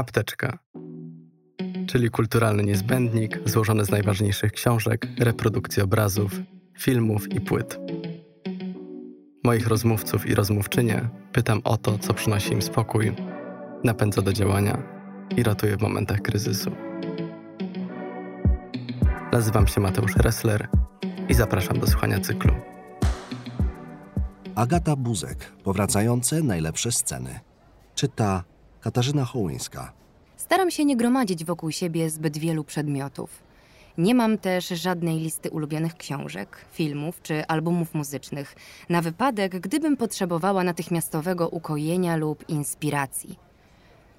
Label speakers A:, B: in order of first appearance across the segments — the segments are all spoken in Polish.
A: Apteczka, czyli kulturalny niezbędnik złożony z najważniejszych książek, reprodukcji obrazów, filmów i płyt. Moich rozmówców i rozmówczynie pytam o to, co przynosi im spokój, napędza do działania i ratuje w momentach kryzysu. Nazywam się Mateusz Ressler i zapraszam do słuchania cyklu.
B: Agata Buzek, powracające najlepsze sceny. Czyta Katarzyna Hołyńska.
C: Staram się nie gromadzić wokół siebie zbyt wielu przedmiotów. Nie mam też żadnej listy ulubionych książek, filmów czy albumów muzycznych, na wypadek, gdybym potrzebowała natychmiastowego ukojenia lub inspiracji.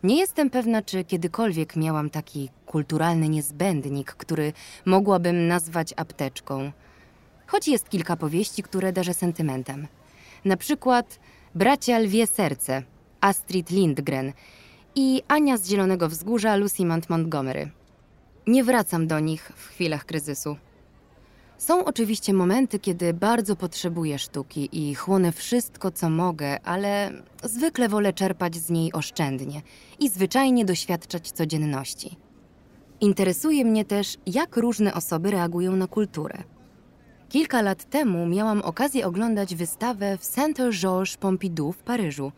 C: Nie jestem pewna, czy kiedykolwiek miałam taki kulturalny niezbędnik, który mogłabym nazwać apteczką. Choć jest kilka powieści, które darzę sentymentem. Na przykład Bracia Lwie Serce, Astrid Lindgren i Ania z Zielonego Wzgórza, Lucy Mount Montgomery. Nie wracam do nich w chwilach kryzysu. Są oczywiście momenty, kiedy bardzo potrzebuję sztuki i chłonę wszystko, co mogę, ale zwykle wolę czerpać z niej oszczędnie i zwyczajnie doświadczać codzienności. Interesuje mnie też, jak różne osoby reagują na kulturę. Kilka lat temu miałam okazję oglądać wystawę w Centre Georges Pompidou w Paryżu,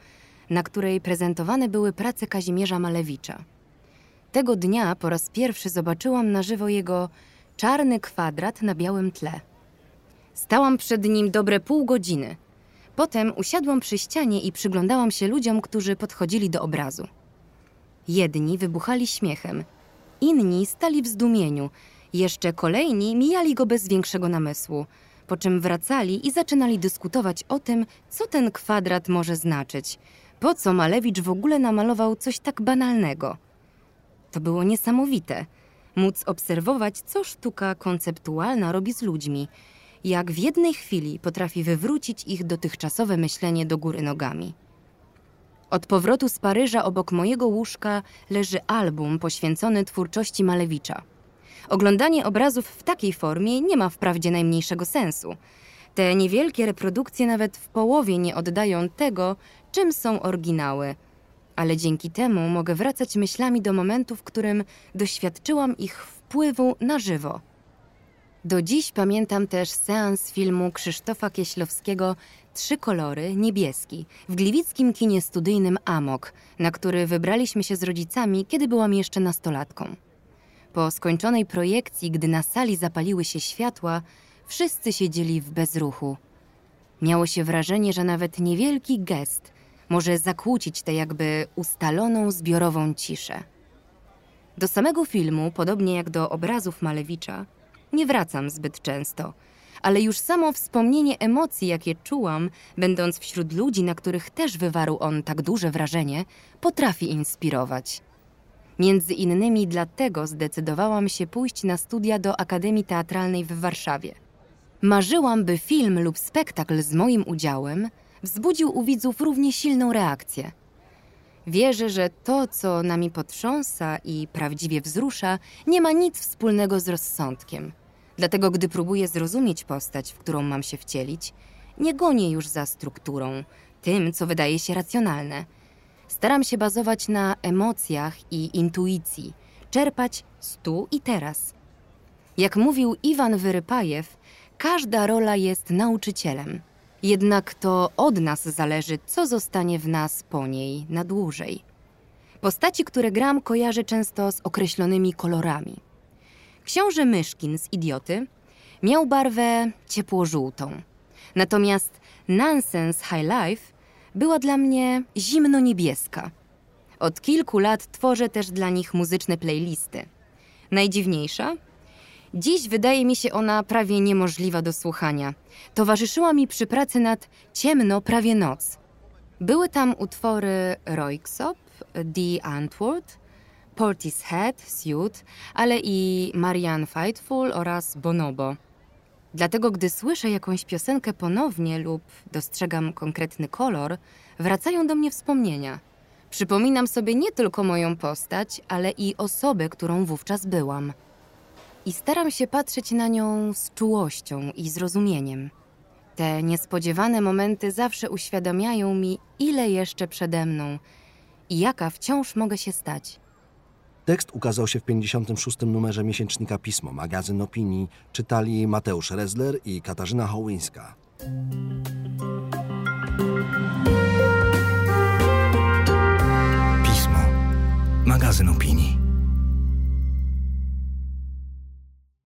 C: na której prezentowane były prace Kazimierza Malewicza. Tego dnia po raz pierwszy zobaczyłam na żywo jego czarny kwadrat na białym tle. Stałam przed nim dobre pół godziny. Potem usiadłam przy ścianie i przyglądałam się ludziom, którzy podchodzili do obrazu. Jedni wybuchali śmiechem, inni stali w zdumieniu, jeszcze kolejni mijali go bez większego namysłu, po czym wracali i zaczynali dyskutować o tym, co ten kwadrat może znaczyć. Po co Malewicz w ogóle namalował coś tak banalnego? To było niesamowite. Móc obserwować, co sztuka konceptualna robi z ludźmi, jak w jednej chwili potrafi wywrócić ich dotychczasowe myślenie do góry nogami. Od powrotu z Paryża obok mojego łóżka leży album poświęcony twórczości Malewicza. Oglądanie obrazów w takiej formie nie ma wprawdzie najmniejszego sensu. Te niewielkie reprodukcje nawet w połowie nie oddają tego, czym są oryginały, ale dzięki temu mogę wracać myślami do momentu, w którym doświadczyłam ich wpływu na żywo. Do dziś pamiętam też seans filmu Krzysztofa Kieślowskiego Trzy kolory, niebieski, w gliwickim kinie studyjnym Amok, na który wybraliśmy się z rodzicami, kiedy byłam jeszcze nastolatką. Po skończonej projekcji, gdy na sali zapaliły się światła, wszyscy siedzieli w bezruchu. Miało się wrażenie, że nawet niewielki gest może zakłócić tę jakby ustaloną zbiorową ciszę. Do samego filmu, podobnie jak do obrazów Malewicza, nie wracam zbyt często, ale już samo wspomnienie emocji, jakie czułam, będąc wśród ludzi, na których też wywarł on tak duże wrażenie, potrafi inspirować. Między innymi dlatego zdecydowałam się pójść na studia do Akademii Teatralnej w Warszawie. Marzyłam, by film lub spektakl z moim udziałem wzbudził u widzów równie silną reakcję. Wierzę, że to, co nami potrząsa i prawdziwie wzrusza, nie ma nic wspólnego z rozsądkiem. Dlatego, gdy próbuję zrozumieć postać, w którą mam się wcielić, nie gonię już za strukturą, tym, co wydaje się racjonalne. Staram się bazować na emocjach i intuicji, czerpać z tu i teraz. Jak mówił Iwan Wyrypajew, każda rola jest nauczycielem. Jednak to od nas zależy, co zostanie w nas po niej na dłużej. Postaci, które gram, kojarzę często z określonymi kolorami. Książę Myszkin z Idioty miał barwę ciepło-żółtą. Natomiast Nonsense High Life była dla mnie zimno-niebieska. Od kilku lat tworzę też dla nich muzyczne playlisty. Najdziwniejsza? Dziś wydaje mi się ona prawie niemożliwa do słuchania. Towarzyszyła mi przy pracy nad Ciemno prawie noc. Były tam utwory Royksop, The Antwoord, Portishead, Suit, ale i Marianne Faithful oraz Bonobo. Dlatego, gdy słyszę jakąś piosenkę ponownie lub dostrzegam konkretny kolor, wracają do mnie wspomnienia. Przypominam sobie nie tylko moją postać, ale i osobę, którą wówczas byłam i staram się patrzeć na nią z czułością i zrozumieniem. Te niespodziewane momenty zawsze uświadamiają mi, ile jeszcze przede mną i jaka wciąż mogę się stać.
B: Tekst ukazał się w 56. numerze miesięcznika Pismo, magazyn opinii. Czytali Mateusz Rezler i Katarzyna Hołyńska.
D: Pismo, magazyn opinii.